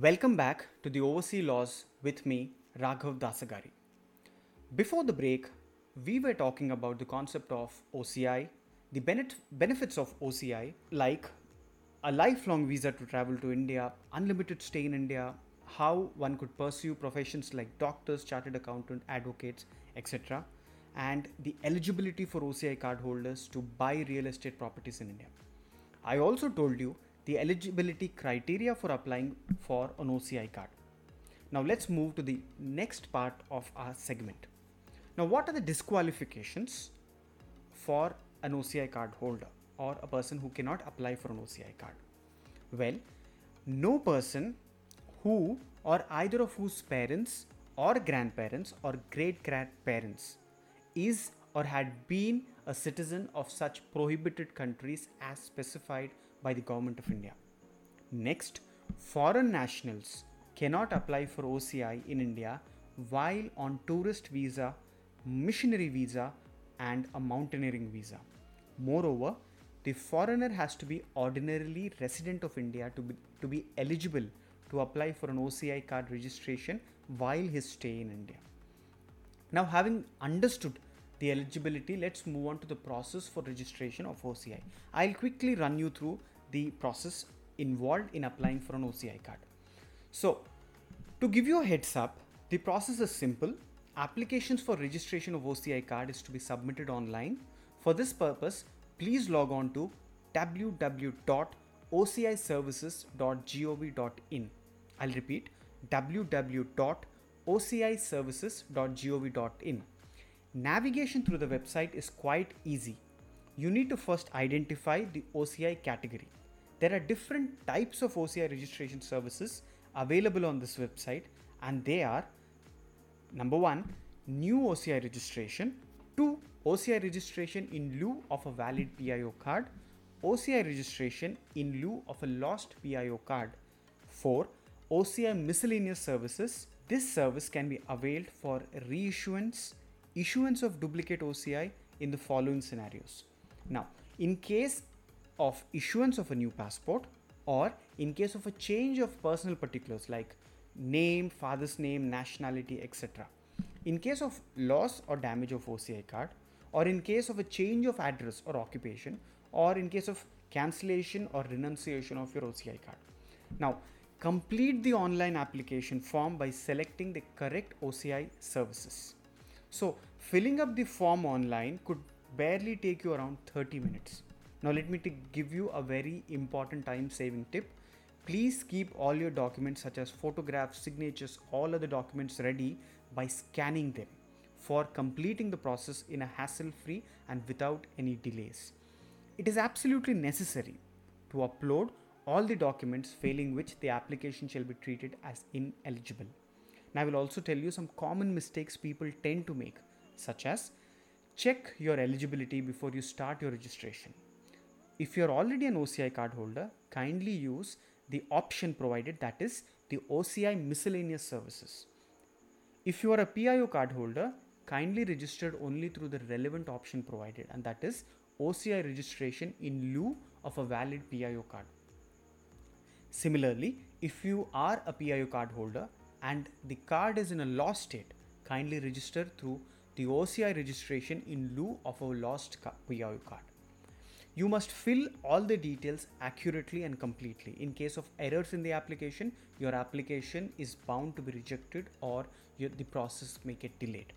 Welcome back to the Overseas Laws with me, Raghav Dasagari. Before the break, we were talking about the concept of OCI, the benefit, benefits of OCI, like a lifelong visa to travel to India, unlimited stay in India, how one could pursue professions like doctors, chartered accountant, advocates, etc., and the eligibility for OCI card holders to buy real estate properties in India. I also told you the eligibility criteria for applying for an OCI card. Now let's move to the next part of our segment. Now, what are the disqualifications for an OCI card holder or a person who cannot apply for an OCI card? Well, no person who or either of whose parents or grandparents or great grandparents is or had been a citizen of such prohibited countries as specified by the government of India. Next, foreign nationals cannot apply for OCI in India while on tourist visa, missionary visa, and a mountaineering visa. Moreover, the foreigner has to be ordinarily resident of India to be, to be eligible to apply for an OCI card registration while his stay in India. Now, having understood the eligibility, let's move on to the process for registration of OCI. I'll quickly run you through the process involved in applying for an OCI card. So, to give you a heads up, the process is simple. Applications for registration of OCI card is to be submitted online. For this purpose, please log on to www.ociservices.gov.in. I'll repeat www.ociservices.gov.in. Navigation through the website is quite easy. You need to first identify the OCI category. There are different types of OCI registration services available on this website, and they are number one, new OCI registration, two, OCI registration in lieu of a valid PIO card, OCI registration in lieu of a lost PIO card, four, OCI miscellaneous services. This service can be availed for reissuance, issuance of duplicate OCI in the following scenarios. Now, in case of issuance of a new passport or in case of a change of personal particulars like name, father's name, nationality, etc. In case of loss or damage of OCI card or in case of a change of address or occupation or in case of cancellation or renunciation of your OCI card. Now, complete the online application form by selecting the correct OCI services. So, filling up the form online could barely take you around 30 minutes. Now let me t- give you a very important time saving tip. Please keep all your documents such as photographs, signatures, all other documents ready by scanning them for completing the process in a hassle free and without any delays. It is absolutely necessary to upload all the documents failing which the application shall be treated as ineligible. Now I will also tell you some common mistakes people tend to make such as check your eligibility before you start your registration if you're already an OCI card holder, kindly use the option provided that is the OCI miscellaneous services. If you are a PIO card holder, kindly register only through the relevant option provided and that is OCI registration in lieu of a valid PIO card. Similarly, if you are a PIO card holder and the card is in a lost state, kindly register through the OCI registration in lieu of a lost PIO card. You must fill all the details accurately and completely. In case of errors in the application, your application is bound to be rejected or the process may get delayed.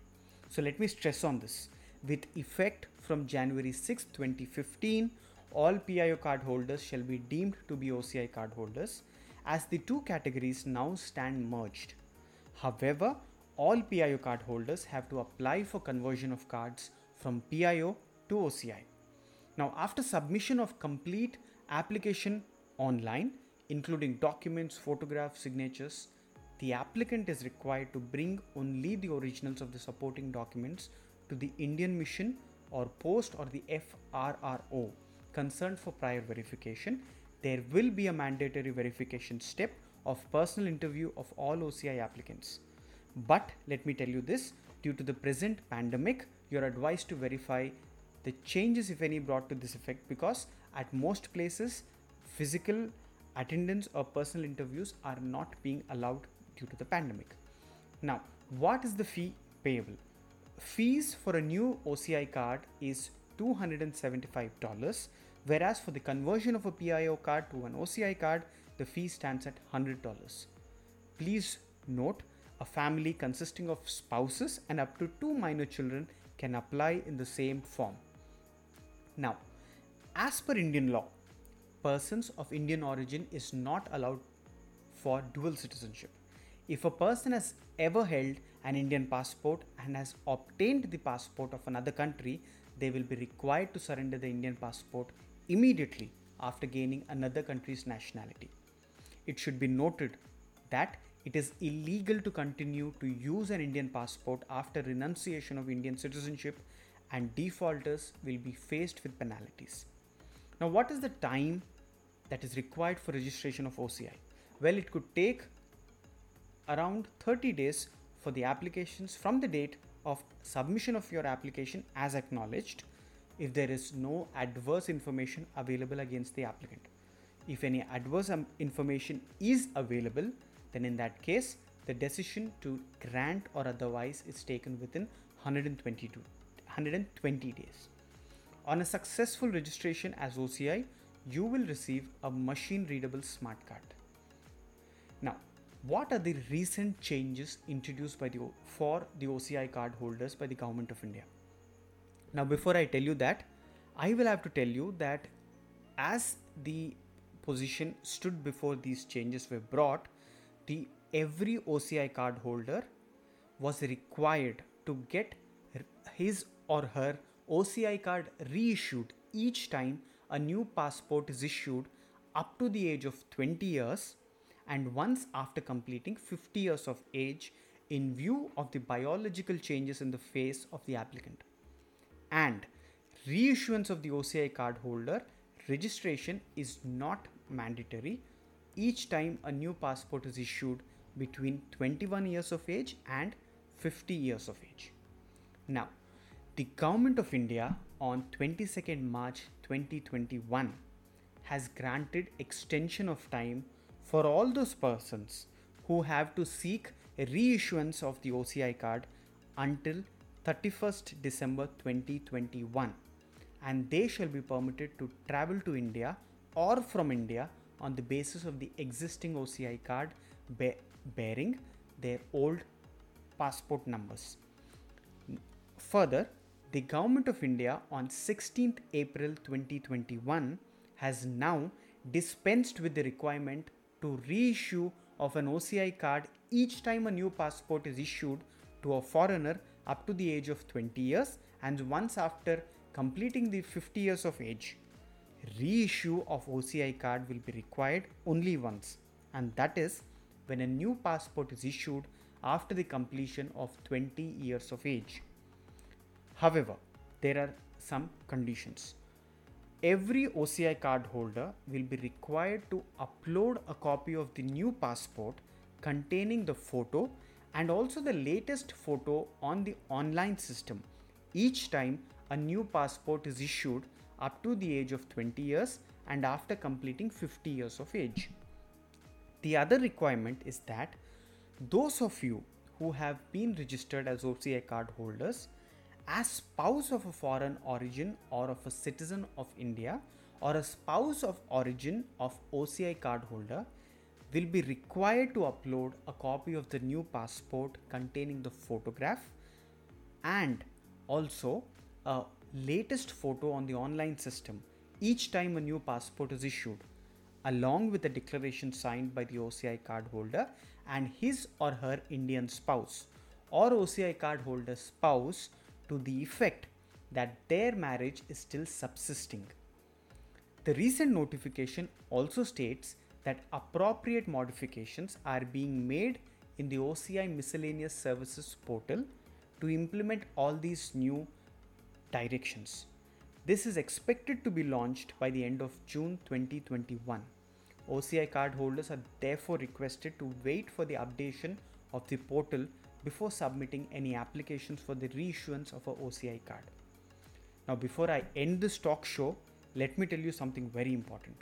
So let me stress on this. With effect from January 6, 2015, all PIO card holders shall be deemed to be OCI card holders as the two categories now stand merged. However, all PIO card holders have to apply for conversion of cards from PIO to OCI. Now, after submission of complete application online, including documents, photographs, signatures, the applicant is required to bring only the originals of the supporting documents to the Indian Mission or Post or the FRRO concerned for prior verification. There will be a mandatory verification step of personal interview of all OCI applicants. But let me tell you this due to the present pandemic, you're advised to verify the changes if any brought to this effect because at most places physical attendance or personal interviews are not being allowed due to the pandemic. Now, what is the fee payable? Fees for a new OCI card is $275, whereas for the conversion of a PIO card to an OCI card, the fee stands at $100. Please note a family consisting of spouses and up to two minor children can apply in the same form. Now, as per Indian law, persons of Indian origin is not allowed for dual citizenship. If a person has ever held an Indian passport and has obtained the passport of another country, they will be required to surrender the Indian passport immediately after gaining another country's nationality. It should be noted that it is illegal to continue to use an Indian passport after renunciation of Indian citizenship, and defaulters will be faced with penalties. Now, what is the time that is required for registration of OCI? Well, it could take around 30 days for the applications from the date of submission of your application as acknowledged if there is no adverse information available against the applicant. If any adverse um, information is available, then in that case, the decision to grant or otherwise is taken within 122, 120 days. On a successful registration as OCI, you will receive a machine readable smart card. Now, what are the recent changes introduced by the for the OCI card holders by the government of India? Now, before I tell you that, I will have to tell you that as the position stood before these changes were brought, the every OCI card holder was required to get his or her OCI card reissued each time a new passport is issued up to the age of 20 years and once after completing 50 years of age in view of the biological changes in the face of the applicant. And reissuance of the OCI card holder registration is not mandatory each time a new passport is issued between 21 years of age and 50 years of age. Now, the Government of India on 22nd March 2021 has granted extension of time for all those persons who have to seek a reissuance of the OCI card until 31st December 2021 and they shall be permitted to travel to India or from India on the basis of the existing OCI card be- bearing their old passport numbers. Further, the Government of India on 16th April 2021 has now dispensed with the requirement to reissue of an OCI card each time a new passport is issued to a foreigner up to the age of 20 years and once after completing the 50 years of age reissue of OCI card will be required only once, and that is when a new passport is issued after the completion of 20 years of age. However, there are some conditions. Every OCI card holder will be required to upload a copy of the new passport containing the photo and also the latest photo on the online system each time a new passport is issued up to the age of 20 years and after completing 50 years of age. The other requirement is that those of you who have been registered as OCI card holders as spouse of a foreign origin or of a citizen of India or a spouse of origin of OCI card holder will be required to upload a copy of the new passport containing the photograph and also a latest photo on the online system each time a new passport is issued, along with a declaration signed by the OCI card holder and his or her Indian spouse or OCI card holder spouse to the effect that their marriage is still subsisting. The recent notification also states that appropriate modifications are being made in the OCI Miscellaneous Services portal to implement all these new directions. This is expected to be launched by the end of June 2021. OCI card holders are therefore requested to wait for the updation of the portal before submitting any applications for the reissuance of a OCI card. Now, before I end this talk show, let me tell you something very important.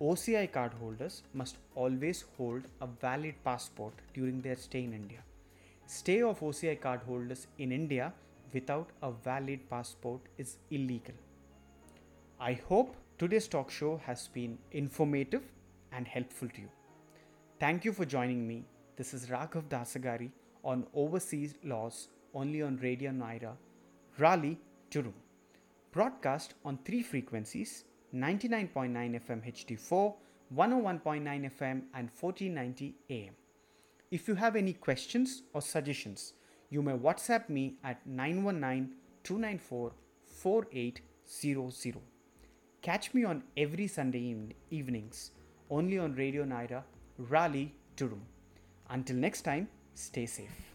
OCI cardholders must always hold a valid passport during their stay in India. Stay of OCI cardholders in India without a valid passport is illegal. I hope today's talk show has been informative and helpful to you. Thank you for joining me. This is Raghav Dasagari on Overseas Laws only on Radio Nyra, Raleigh, Durham. Broadcast on three frequencies 99.9 FM HD4, 101.9 FM, and 1490 AM. If you have any questions or suggestions, you may WhatsApp me at 919 294 4800. Catch me on every Sunday evenings only on Radio Nyra, Raleigh, Durham. Until next time, stay safe.